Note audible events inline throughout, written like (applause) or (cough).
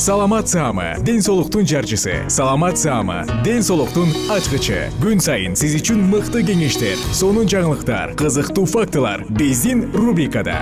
саламат саама ден соолуктун жарчысы. Саламат саама ден соолуктун ачкычы. Күн сайын сиз үчүн мыкты кеңештер сонун жаңылыктар кызыктуу фактылар биздин рубрикада.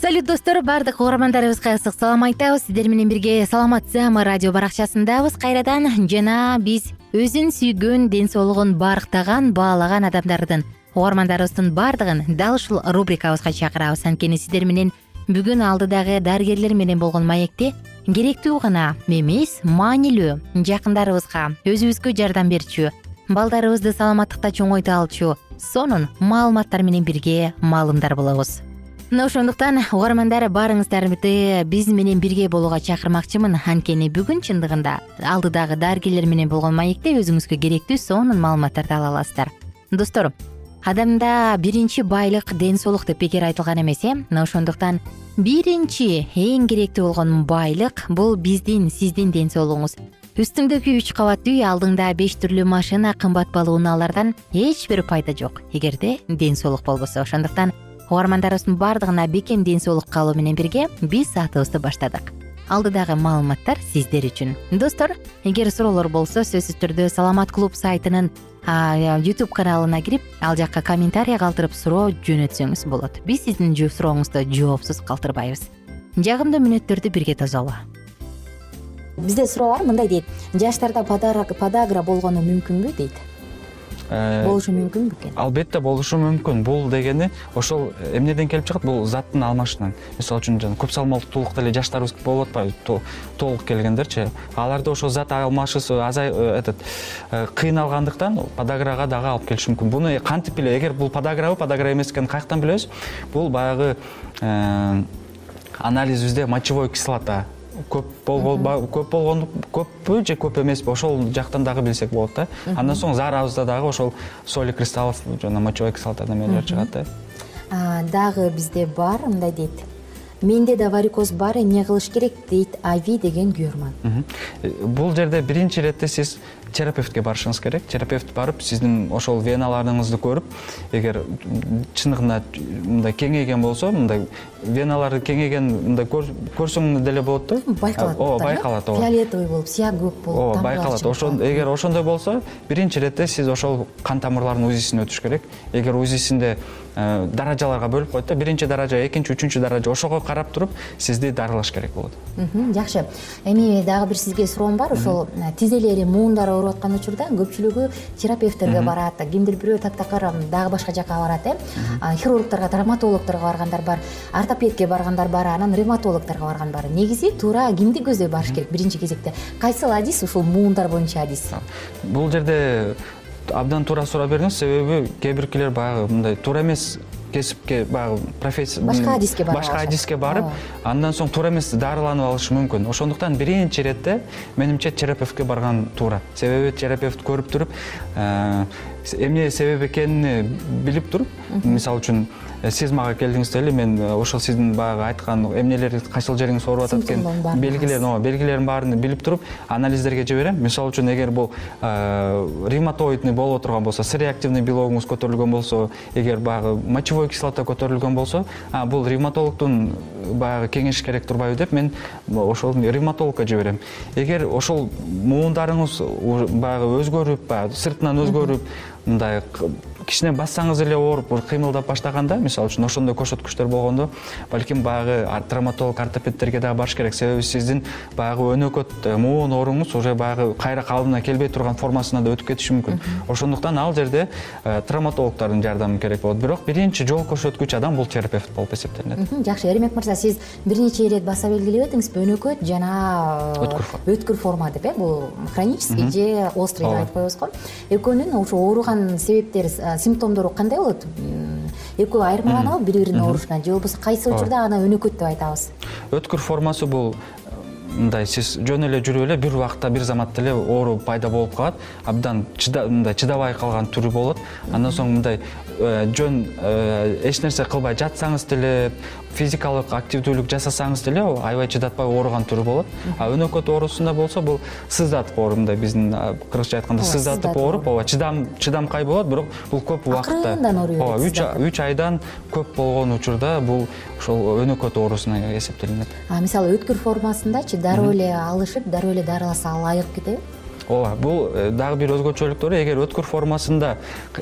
Салют достор баардык угармандарыбызга ысык салам айтабыз. Сиздер менен бирге саламат саама радио баракчасындабыз. Кайрадан жана биз өзүн сүйгөн ден соолугун барктаган баалаган адамдардын угармандарыбыздын баардыгын дал ушул рубрикабызга чакырабыз. Анткени сиздер менен бүгүн алдыдагы дарыгерлер менен болгон маекте керектүү гана эмес маанилүү жакындарыбызга өзүбүзгө жардам берчү балдарыбызды саламаттыкта чоңойто алчу сонун маалыматтар менен бирге маалымдар болобуз. Мына ошондуктан угармандар баарыңыздарды биз менен бирге болууга чакырмакчымын. Анткени бүгүн чындыгында алдыдагы дарыгерлер менен болгон маекте өзүңүзгө керектүү сонун маалыматтарды ала аласыздар. Достор адамда биринчи байлык ден соолук деп бекер айтылган эмес э? Мына ошондуктан биринчи эң керектүү болгон байлык бул биздин сиздин ден соолугуңуз. Үстүңдөгү үч кабат үй алдыңда беш түрлүү машина кымбат баалуу унаалардан эч бир пайда жок. Эгерде ден соолук болбосо. Ошондуктан угармандарыбыздын баардыгына бекем ден соолук каалоо менен бирге биз саатыбызды баштадык алдыдагы маалыматтар сиздер үчүн. Достор эгер суроолор болсо сөзсүз түрдө саламат клуб сайтынын ютуб каналына кирип ал жакка комментарий калтырып суроо жөнөтсөңүз болот. Биз сиздин сурооңузду жоопсуз калтырбайбыз. Жагымдуу мүнөттөрдү бирге тосолу бизде суроо бар мындай дейт. Жаштарда подагра болгону мүмкүнбү дейт болушу мүмкүнбү экен албетте болушу мүмкүн. Бул дегени ошол эмнеден келип чыгат бул заттын алмашуудан мисалы үчүн жана көп салмактуулук деле жаштарыбыз болуп атпайбы толук келгендерчи. Аларда ошол зат алмашуусу азай э, этот э, кыйналгандыктан подаграга дагы алып келиши мүмкүн. Буну кантип билеби эгер бул подаграбы подагра эмес экенин каяктан билебиз? Бул баягы анализибизде мочевой кислота көп көп болгону көппү же көп эмеспи ошол жактан дагы билсек болот да. Андан соң заарабызда дагы ошол соли кристаллов жана мочевой кислота немелер чыгат да. Дагы бизде бар мындай дейт. Менде да варикоз бар эмне кылыш керек дейт ави деген күйөрман бул жерде биринчи иретте сиз терапевтке барышыңыз керек. Терапевт барып сиздин ошол веналарыңызды көрүп эгер чындыгында мындай кеңейген болсо мындай веналары кеңейген мындай көрсөң деле болот да? Байкалат ооба байкалат ооба фиолетовый болуп сыяк көп болуп ооба байкалат. эгер ошондой болсо биринчи иретте сиз ошол кан тамырлардын узисин өтүш керек. Эгер узисинде э, даражаларга бөлүп коет да биринчи даража экинчи үчүнчү даража ошого карап туруп сизди дарылаш керек болот. Жакшы. Эми дагы бир сизге суроом бар. Ошол э, тизелери муундар ооруп аткан учурда көпчүлүгү терапевттерге барат кимдир бирөө таптакыр дагы башка жака барат э. Хирургдарга травматологдорго баргандар бар ортопедке баргандар бар анан ревматологдорго барган бар. Негизи туура кимди көздөй барыш керек биринчи кезекте. Кайсыл адис ушул муундар боюнча адис? Бул жерде абдан туура суроо бердиңиз себеби кээ биркилер баягы мындай туура эмес кесипке баягы профессия башка адиске барып башка адиске барып андан соң туура эмес дарыланып алышы мүмкүн. Ошондуктан биринчи иретте менимче терапевтке барган туура. Себеби терапевт көрүп туруп э, эмне себеп экенин билип туруп мисалы үчүн сиз мага келдиңиз деле мен э, ошол сиздин баягы айткан эмнелер кайсыл жериңиз ооруп атат экен. белгилерин ооба белгилерин баарын билип туруп анализдерге жиберем. Мисалы үчүн эгер бул ревматоидный болуп отурган болсо с реактивный белогуңуз көтөрүлгөн болсо эгер баягы мочевой кислота көтөрүлгөн болсо бул ревматологдун баягы кеңеши керек турбайбы деп мен ошол ревматологко жиберем. Эгер ошол муундарыңыз баягы өзгөрүп баягы сыртынан өзгөрүп мындай кичине бассаңыз эле ооруп кыймылдап баштаганда мисалы үчүн ошондой көрсөткүчтөр болгондо. Балким баягы травматолог ортопедтерге дагы барыш керек. Себеби сиздин баягы өнөкөт э, муун ооруңуз уже баягы кайра калыбына келбей турган формасына да өтүп кетиши мүмкүн. Ошондуктан ал жерде э, травматологдордун жардамы керек болот. Бирок биринчи жол көрсөткүч адам бул терапевт болуп эсептелинет. Жакшы. Эремек мырза сиз бир нече ирет баса белгилеп өтүңүз өнөкөт жана э, Өткүр форма. өткүр форма деп э бул хронический же острый деп айтып коебуз го. Экөөнүн ошо ооруган себептери симптомдору кандай болот? Экөө айырмаланабы бири биринин оорушунан же болбосо кайсы учурда аны өнөкөт деп айтабыз өткүр формасы бул мындай сиз жөн эле жүрүп эле бир убакта бир заматта эле оору пайда болуп калат. Абдан мындай чыдабай калган түрү болот. Андан соң мындай э, жөн э, эч нерсе кылбай жатсаңыз деле физикалык активдүүлүк жасасаңыз деле аябай чыдатпай ооруган түрү болот. А өнөкөт оорусунда болсо бул сыздатып ооруп мындай биздин кыргызча айтканда сыздатып ооруп ооба чыдам чыдамкай болот бирок бул көп убакытта. Акырындан ооруй берет ооба үч үч айдан көп болгон учурда бул ошол өнөкөт оорусуна эсептелинет. А мисалы өткүр формасындачы дароо эле алышып дароо эле дарыласа ал айыгып кетеби ооба бул э, дагы бир өзгөчөлүктөрү эгер өткүр формасында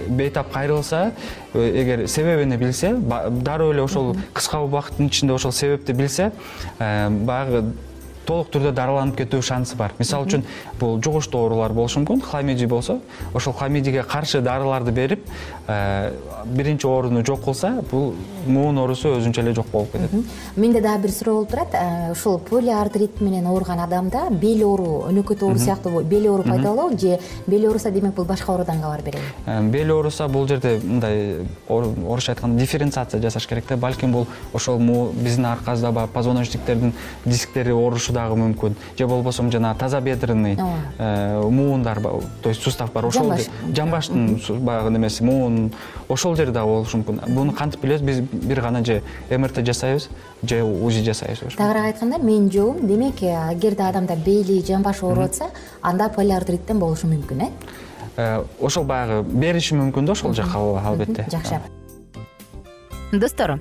бейтап кайрылса э, эгер себебин билсе дароо эле ошол кыска убакыттын ичинде ошол себепти билсе э, баягы толук түрдө дарыланып кетүү шансы бар. Мисалы үчүн бул жугуштуу оорулар болушу мүмкүн. Хламидий болсо ошол хламидийге каршы дарыларды берип э, биринчи ооруну жок кылса бул муун оорусу өзүнчө эле жок болуп кетет. Менде дагы бир суроо болуп турат. Э, ушул полиартрит менен ооруган адамда бел оору өнөкөт оору сыяктуу бел оору пайда болобу же бел ооруса демек бул башка оорудан кабар береби? Э, бел ооруса бул жерде мындай ор- орусча айтканда дифференциация жасаш керек да. Балким бул ошол биздин аркабызда баягы позвоночниктердин дисктери оорушу дагы мүмкүн. Же болбосо жанагы таза бедренный э, муундар то есть сустав бар ошол Жамбаш. жамбаштын баягы немеси муун ошол жерде дагы болушу мүмкүн. Буну кантип билебиз? Биз бир гана же мрт жасайбыз же узи жасайбыз тагыраак айтканда менин жообум демек э, эгерде адамда бели жамбашы ооруп атса анда полиартриттен болушу мүмкүн э? Э, ошол баягы бериши мүмкүн да ошол жака ооба албетте жакшы. Достор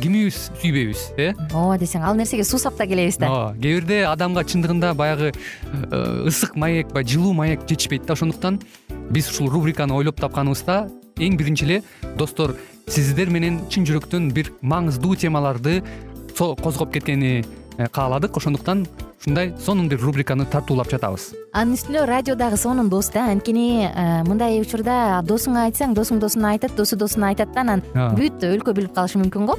кимибиз сүйбөйбүз э? Ооба десең ал нерсеге суусап да келебиз да? Ооба кээ бирде адамга чындыгында баягы э, ысык маек баягы жылуу маек жетишпейт да ошондуктан биз ушул рубриканы ойлоп тапканыбызда эң биринчи эле достор сиздер менен чын жүрөктөн бир маңыздуу темаларды козгоп кеткени э, кааладык. Ошондуктан ушундай сонун бир рубриканы тартуулап жатабыз. Анын үстүнө радио дагы сонун дос да. Анткени э, мындай учурда досуңа айтсаң досуң досуна айтат досу досуна айтат да анан бүт өлкө билип калышы мүмкүн го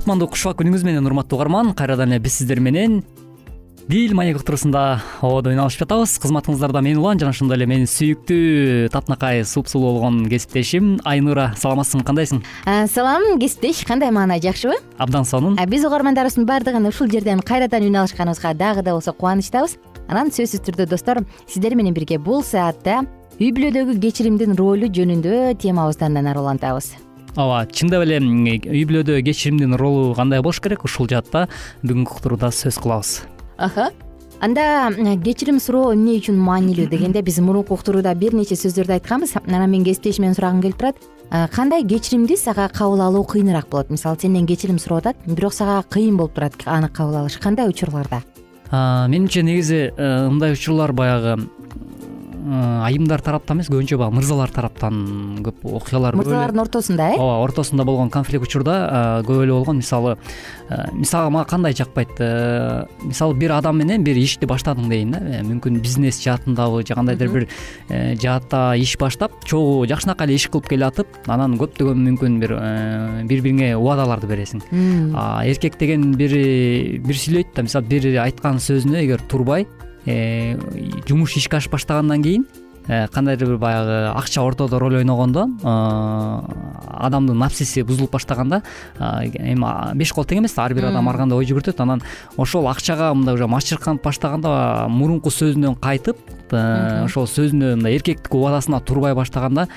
кутмандуу кушубак күнүңүз менен урматтуу угарман кайрадан эле биз сиздер менен дил маек уктуруусунда ободо үн алышып жатабыз кызматыңыздарда мен улан жана ошондой эле менин сүйүктүү татынакай супсулуу болгон кесиптешим айнура саламатсыңбы кандайсың? Салам кесиптеш кандай маанай жакшыбы? Абдан сонун. Биз угармандарыбыздын баардыгын ушул жерден кайрадан үн алышканыбызга дагы да болсо кубанычтабыз анан сөзсүз түрдө достор сиздер менен бирге бул саатта үй бүлөдөгү кечиримдин ролу жөнүндө темабызды андан ары улантабыз ооба чындап эле үй бүлөдө кечиримдин ролу кандай болуш керек? Ушул жаатта бүгүнкү уктурууда сөз кылабыз. Анда кечирим суроо эмне үчүн маанилүү дегенде биз мурунку уктурууда бир нече сөздөрдү айтканбыз. Анан мен кесиптешимден сурагым келип турат. Кандай кечиримди сага кабыл алуу кыйыныраак болот? Мисалы сенден кечирим суроп атат бирок сага кыйын болуп турат аны кабыл алыш. Кандай учурларда? Менимче негизи э, мындай учурлар баягы айымдар тараптан эмес көбүнчө баягы мырзалар тараптан көп окуялар мырзалардын ортосунда э? Ооба ортосунда болгон конфликт учурда э, көп эле болгон. Мисалы э, мисалы мага кандай жакпайт мисалы бир адам менен бир ишти баштадың дейин да мүмкүн бизнес жаатындабы же кандайдыр бир жаатта иш баштап чогуу жакшынакай эле иш кылып келатып анан көптөгөн мүмкүн бир бири бириңе убадаларды бересиң. Эркек деген бири бир сүйлөйт да мисалы бир айткан сөзүнө эгер турбай Э, жумуш ишке ашып баштагандан кийин э, кандайдыр бир баягы акча ортодо роль ойногондо э, адамдын напсиси бузулуп баштаганда эми беш кол тең эмес да ар бир адам ар кандай ой жүгүртөт анан ошол акчага мындай уже мачырканып баштаганда мурунку сөзүнөн кайтып ошол сөзүнө мындай эркектик убадасына турбай баштаганда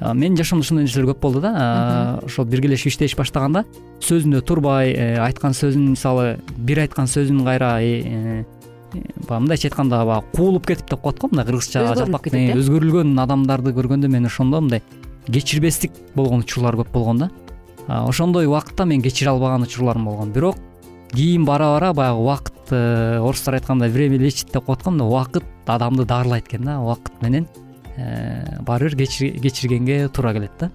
менин жашоомдо ушундай нерселер көп болду да ошол биргелешип иштешип баштаганда сөзүнө турбай айткан сөзүн мисалы бир айткан сөзүн кайра мындайча айтканда баягы куулуп кетип деп коет го мындай кыргызча жалпак өзгөрүлгөн адамдарды көргөндө мен ошондо мындай кечирбестик болгон учурлар көп болгон да. Ошондой убакытта мен кечире албаган учурларым болгон. Бирок кийин бара бара баягы убакыт э, орустар айткандай время лечит деп коет го мына убакыт адамды дарылайт экен да. Убакыт менен э, баары бир кечиргенге туура келет да.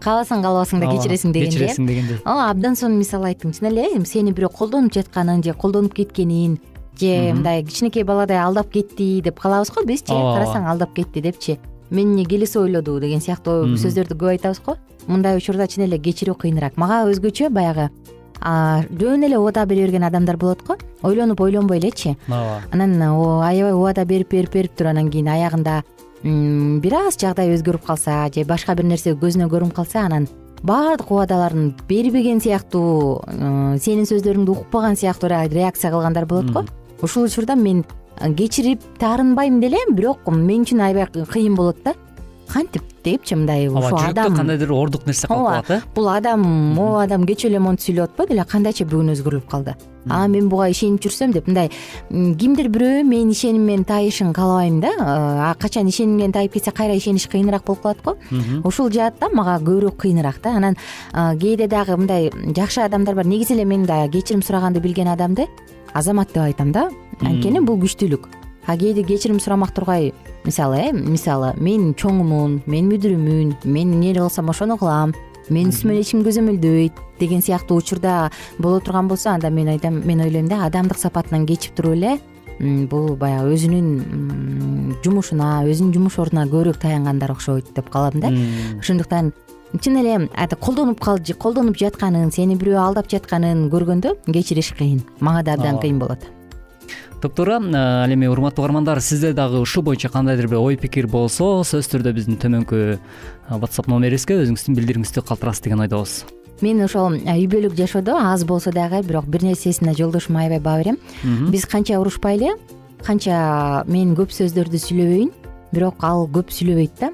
Кааласаң каалабасаң да кечиресиң дегендей э кечиресиң дегендей ооба абдан сонун мисал айттың чын эле сени бирөө колдонуп жатканын же колдонуп кеткенин же мындай кичинекей баладай алдап кетти деп калабыз го бизчи карасаң алдап кетти депчи. Мени келиси ойлоду деген сыяктуу сөздөрдү көп айтабыз го. Мындай учурда чын эле кечирүү кыйыныраак мага өзгөчө баягы жөн эле убада бере берген адамдар болот го. Ойлонуп ойлонбой элечи. Ооба. Анан аябай убада берип берип берип туруп анан кийин аягында бир аз жагдай өзгөрүп калса же башка бир нерсе көзүнө көрүнүп калса анан баардык убадаларын бербеген сыяктуу сенин сөздөрүңдү укпаган сыяктуу реакция кылгандар болот го ушул учурда мен кечирип таарынбайм деле бирок мен үчүн аябай кыйын болот да. Кантип депчи мындай ооба жүрөктө кандайдыр ордук нерсе калып калат э? бул адам могу адам кечээ эле монтип сүйлөп атпады эле кандайча бүгүн өзгөрүлүп калды. А мен буга ишенип жүрсөм деп мындай кимдир бирөө менин ишениммен тайышын каалабайм да а качан ишенимден тайып кетсе кайра ишениш кыйыныраак болуп калат го. Ушул жаатта мага көбүрөөк кыйыныраак да. Анан кээде дагы мындай жакшы адамдар бар. Негизи эле мен да кечирим сураганды билген адамды азамат деп айтам да. Анткени бул күчтүүлүк. А кээде кечирим сурамак тургай мисалы э мисалы мен чоңмун мен мүдүрүмүн мен эмне кылсам ошону кылам менин үстүмөн эч ким көзөмөлдөйт деген сыяктуу учурда боло турган болсо анда мен айтам мен ойлойм да адамдык сапатынан кечип туруп эле бул баягы өзүнүн жумушуна өзүнүн жумуш ордуна көбүрөөк таянгандар окшойт деп калам да. Ошондуктан чын эле колдонуп колдонуп жатканын сени бирөө алдап жатканын көргөндө кечириш кыйын. Мага да абдан кыйын болот. Топтуура ал эми урматтуу угармандар сизде дагы ушул боюнча кандайдыр бир ой пикир болсо сөзсүз түрдө биздин төмөнкү whatsapp номерибизге өзүңүздүн билдирүүңүздү калтырасыз деген ойдобуз мен ошол үй бүлөлүк жашоодо аз болсо дагы бирок бир нерсесине жолдошума аябай баа берем биз канча урушпайлы канча мен көп сөздөрдү сүйлөбөйүн бирок ал көп сүйлөбөйт да.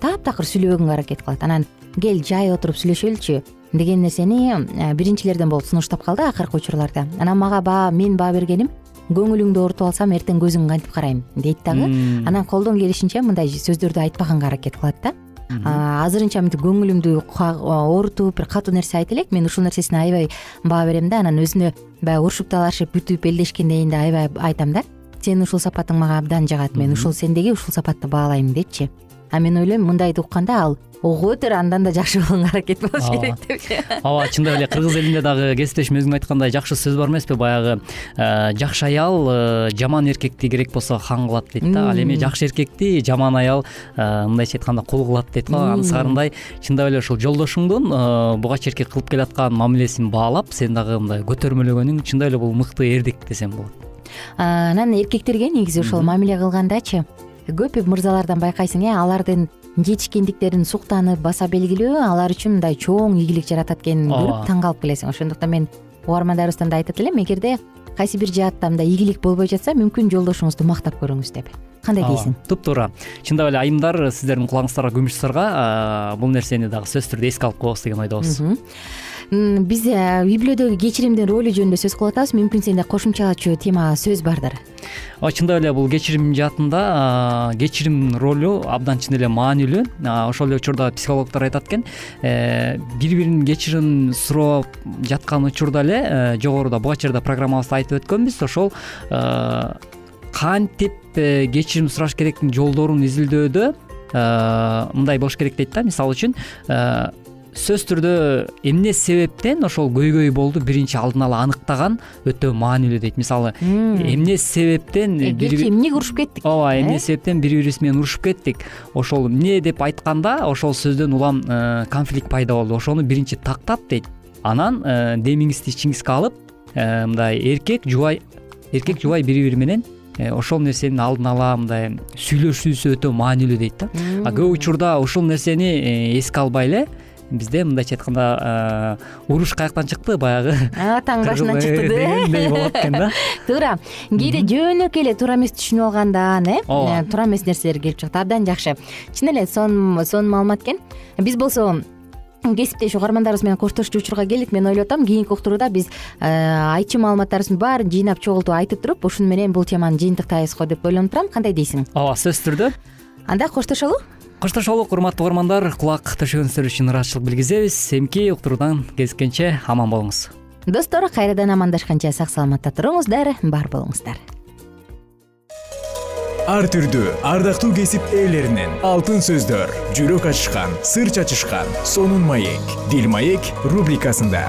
Таптакыр сүйлөбөгөнгө аракет кылат. Анан кел жай отуруп сүйлөшөлүчү деген нерсени биринчилерден болуп сунуштап калды акыркы учурларда. Анан мага баа мен баа бергеним көңүлүңдү оорутуп алсам эртең көзүңө кантип карайм? дейт дагы. Анан колдон келишинче мындай сөздөрдү айтпаганга аракет кылат да. Азырынча мынтип көңүлүмдү оорутуп бир катуу нерсе айта элек мен ушул нерсесине аябай баа берем да анан өзүнө баягы урушуп талашып бүтүп элдешкенден кийин да аябай айтам да. Сенин ушул сапатың мага абдан жагат мен ушул сендеги ушул сапатты баалайм депчи а мен ойлойм мындайды укканда ал ого бетер андан да жакшы болгонго аракет болуш керек депчи ооба (laughs) чындап эле кыргыз элинде дагы кесиптешим өзүң айткандай жакшы сөз бар эмеспи? Баягы э, жакшы аял э, жаман эркекти керек болсо хан кылат дейт да. Ал эми жакшы эркекти жаман аял э, мындайча айтканда кул кылат дейт го. Анысыкарындай чындап эле ушул жолдошуңдун буга чейинки кылып келаткан мамилесин баалап сен дагы мындай көтөрмөлөгөнүң чындап эле бул мыкты эрдик десем болот. Анан эркектерге негизи ошол мамиле кылгандачы көп мырзалардан байкайсың э? Алардын жетишкендиктерин суктанып баса белгилөө алар үчүн мындай чоң ийгилик жаратат экенин көрүп таң калып келесиң. Ошондуктан мен угармандарыбыздан да айтат элем эгерде кайсы бир жаатта мындай ийгилик болбой жатса мүмкүн жолдошуңузду мактап көрүңүз деп. Кандай дейсиң? Туптуура чындап эле айымдар сиздердин кулагыңыздарга күмүш сырга бул нерсени дагы сөзсүз түрдө эске алып коебуз деген ойдобуз биз үй бүлөдөгү кечиримдин ролу жөнүндө сөз кылып атабыз. Мүмкүн сенде кошумчалачу тема сөз бардыр. Ооба чындап эле бул кечирим жаатында кечирим ролу абдан чын эле маанилүү. Ошол эле учурда психологдор айтат экен. Э, бири бирин кечирим сурап жаткан учурда эле э, жогоруда буга чейин да программабызда айтып өткөнбүз. Ошол э, кантип кечирим сураш керектин жолдорун изилдөөдө мындай болуш керек дейт да мисалы үчүн сөзсүз түрдө эмне себептен ошол көйгөй болду биринчи алдын ала аныктаган өтө маанилүү дейт. Мисалы эмне себептен э, кечи эмнеге урушуп кеттик? Ооба эмне себептен бири бирибиз менен урушуп кеттик? Ошол эмне деп айтканда ошол сөздөн улам э, конфликт пайда болду. Ошону биринчи тактап дейт. Анан э, демиңизди ичиңизге алып мындай эркек жубай эркек жубай бири бири менен ошол нерсенин алдын ала мындай сүйлөшүүсү өтө маанилүү дейт да. Көп учурда ушул нерсени эске албай эле бизде мындайча айтканда уруш каяктан чыкты баягы. Атаңын башынан чыкты дегендей болот экен да. (laughs) Туура кээде жөнөкөй эле туура эмес түшүнүп алгандан э? Ооба. Э, туура эмес нерселер келип чыгат абдан жакшы. Чын эле сонун сонун маалымат экен. Биз болсо кесиптеш угармандарыбыз менен коштошчу учурга келдик. Мен ойлоп атам кийинки уктурууда биз э, айтчу маалыматтарыбыздын баарын жыйнап чогултуп айтып туруп ушуну менен бул теманы жыйынтыктайбыз го деп ойлонуп турам. Кандай дейсиң? Ооба сөзсүз түрдө? Анда коштошолу коштошолук урматтуу угармандар кулак төшөгөнүздөр үчүн ыраазычылык билгизебиз. Эмки уктуруудан кезишкенче аман болуңуз. Достор кайрадан амандашканча сак саламатта туруңуздар бар болуңуздар. Ар түрдүү ардактуу кесип ээлеринен алтын сөздөр жүрөк ачышкан сыр чачышкан сонун маек дил маек рубрикасында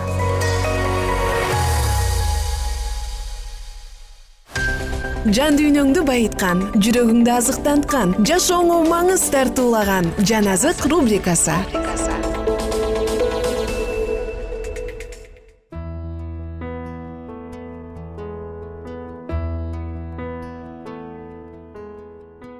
жан дүйнөңдү байыткан жүрөгүңдү азыктанткан жашооңо маңыз тартуулаган жан азык рубрикасы.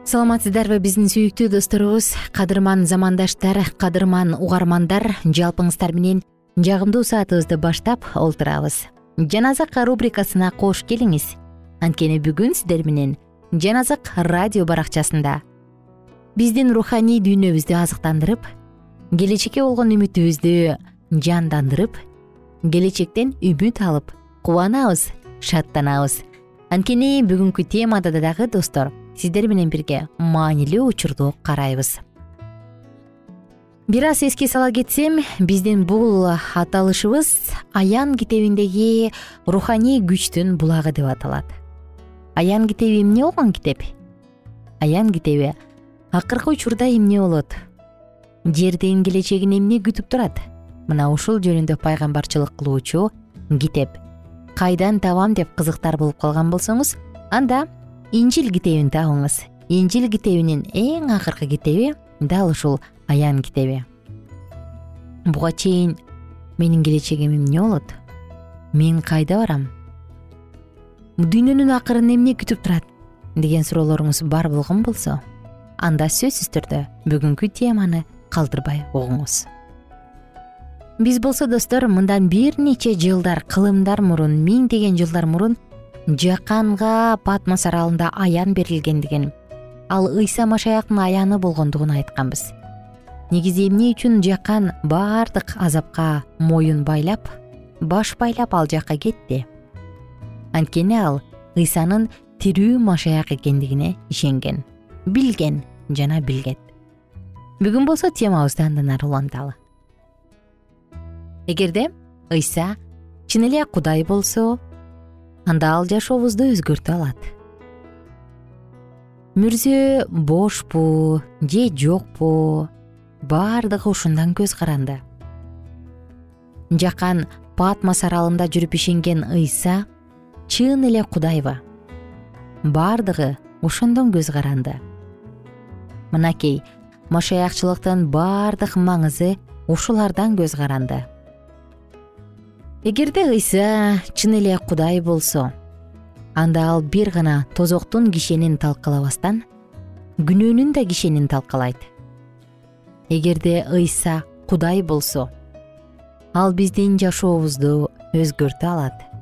Саламатсыздарбы биздин сүйүктүү досторубуз. Кадырман замандаштар кадырман угармандар жалпыңыздар менен жагымдуу саатыбызды баштап олтурабыз. Жан азык рубрикасына кош келиңиз анткени бүгүн сиздер менен жан азык радио баракчасында. Биздин руханий дүйнөбүздү азыктандырып келечекке болгон үмүтүбүздү жандандырып келечектен үмүт алып кубанабыз шаттанабыз. Анткени бүгүнкү темада дагы достор сиздер менен бирге маанилүү учурду карайбыз. Бир аз эске сала кетсем биздин бул аталышыбыз аян китебиндеги руханий күчтүн булагы деп аталат аян китеби эмне болгон китеп? Аян китеби акыркы учурда эмне болот? Жердин келечегин эмне күтүп турат? Мына ушул жөнүндө пайгамбарчылык кылуучу китеп. Кайдан табам деп кызыктар болуп калган болсоңуз анда инжил китебин табыңыз. Инжил китебинин эң акыркы китеби дал ушул аян китеби буга чейин менин келечегим эмне болот? Мен кайда барам дүйнөнүн акырын эмне күтүп турат? Деген суроолоруңуз бар болгон болсо анда сөзсүз түрдө бүгүнкү теманы калтырбай угуңуз. Биз болсо достор мындан бир нече жылдар кылымдар мурун миңдеген жылдар мурун жаканга патмос аралында аян берилгендигин ал ыйса машаяктын аяны болгондугун айтканбыз. Негизи эмне үчүн жакан баардык азапка моюн байлап баш байлап ал жакка кетти анткени ал ыйсанын тирүү машаяк экендигине ишенген. Билген жана билгет. Бүгүн болсо темабызды андан ары уланталы. Эгерде ыйса чын эле кудай болсо анда ал жашообузду өзгөртө алат. Мүрзө бошпу же жокпу баардыгы ушундан көз каранды. Жакан патмос аралында жүрүп ишенген ыйса чын эле кудайбы баардыгы ошондон көз каранды. Мынакей машаякчылыктын баардык маңызы ушулардан көз каранды. Эгерде ыйса чын эле кудай болсо анда ал бир гана тозоктун кишенин талкалабастан күнөөнүн да кишенин талкалайт. Эгерде ыйса кудай болсо ал биздин жашообузду өзгөртө алат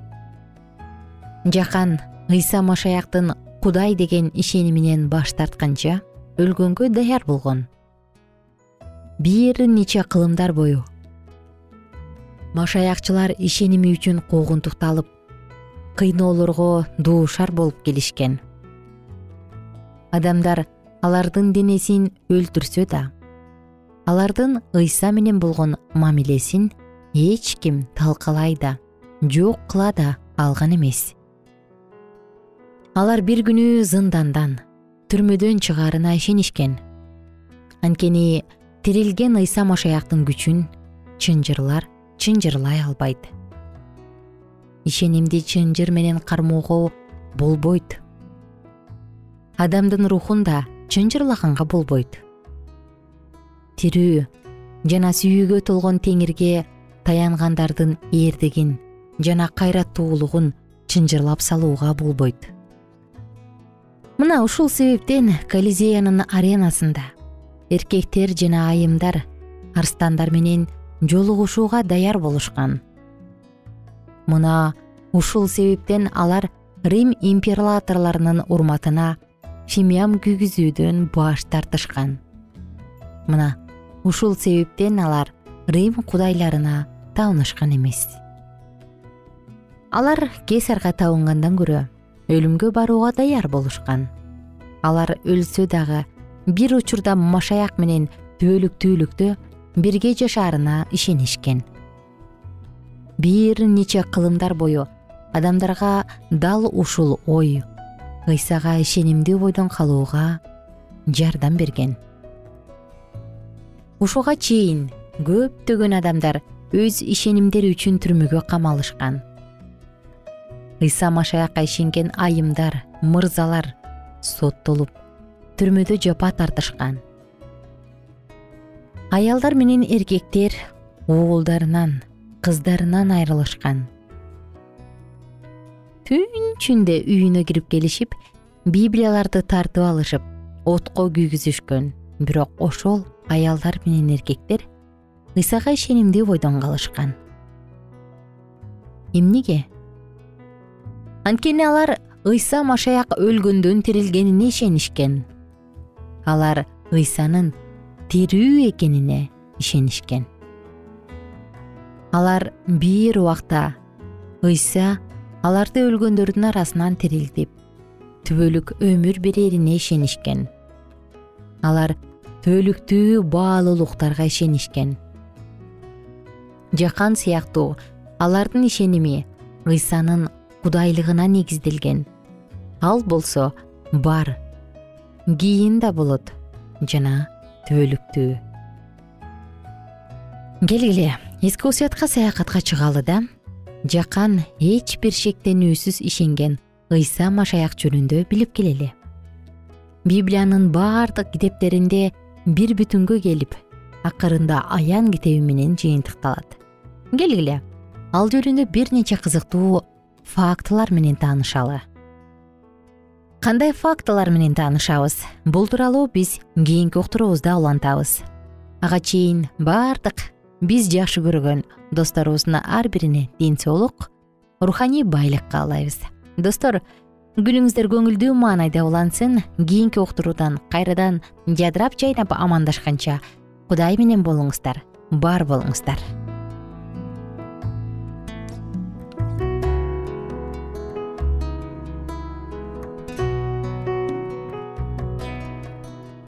жакан ыйса машаяктын кудай деген ишениминен баш тартканча өлгөнгө даяр болгон. Бир нече кылымдар бою машаякчылар ишеними үчүн куугунтукталып кыйноолорго дуушар болуп келишкен. Адамдар алардын денесин өлтүрсө да алардын ыйса менен болгон мамилесин эч ким талкалай да жок кыла да алган эмес алар бир күнү зындандан түрмөдөн чыгаарына ишенишкен. Анткени тирилген ыйса машаяктын күчүн чынжырлар чынжырлай албайт. Ишенимди чынжыр менен кармоого болбойт. Адамдын рухун да чынжырлаганга болбойт. Тирүү жана сүйүүгө толгон теңирге таянгандардын эрдигин жана кайраттуулугун чынжырлап салууга болбойт мына ушул себептен колизеянын аренасында эркектер жана айымдар арстандар менен жолугушууга даяр болушкан. Мына ушул себептен алар рим императорлорунун урматына фимиям күйгүзүүдөн баш тартышкан. Мына ушул себептен алар рим кудайларына табынышкан эмес. Алар кесарга табынгандан көрө өлүмгө барууга даяр болушкан. Алар өлсө дагы бир учурда машаяк менен түбөлүктүүлүктө бирге жашаарына ишенишкен. Бир нече кылымдар бою адамдарга дал ушул ой ыйсага ишенимдүү бойдон калууга жардам берген. Ушуга чейин көптөгөн адамдар өз ишенимдери үчүн түрмөгө камалышкан ыйса машаякка ишенген айымдар мырзалар соттолуп түрмөдө жапа тартышкан. Аялдар менен эркектер уулдарынан кыздарынан айрылышкан. Түн ичинде үйүнө кирип келишип библияларды тартып алышып отко күйгүзүшкөн. Бирок ошол аялдар менен эркектер ыйсага ишенимдүү бойдон калышкан. Эмнеге анткени алар ыйса машаяк өлгөндөн тирилгенине ишенишкен. Алар ыйсанын тирүү экенине ишенишкен. Алар бир убакта ыйса аларды өлгөндөрдүн арасынан тирилтип түбөлүк өмүр берерине ишенишкен. Алар түбөлүктүү баалуулуктарга ишенишкен. Жакан сыяктуу алардын ишеними ыйсанын кудайлыгына негизделген. Ал болсо бар. Кийин да болот жана түбөлүктүү. Келгиле эски осуятка саякатка чыгалы да жакан эч бир шектенүүсүз ишенген ыйса машаяк жөнүндө билип келели. Библиянын баардык китептеринде бир бүтүнгө келип акырында аян китеби менен жыйынтыкталат. Келгиле ал жөнүндө бир нече кызыктуу фактылар менен таанышалы. Кандай фактылар менен таанышабыз? Бул тууралуу биз кийинки уктуруубузда улантабыз. Ага чейин баардык биз жакшы көргөн досторубуздун ар бирине ден соолук руханий байлык каалайбыз достор күнүңүздөр көңүлдүү маанайда улансын кийинки уктуруудан кайрадан жадырап жайнап амандашканча кудай менен болуңуздар бар болуңуздар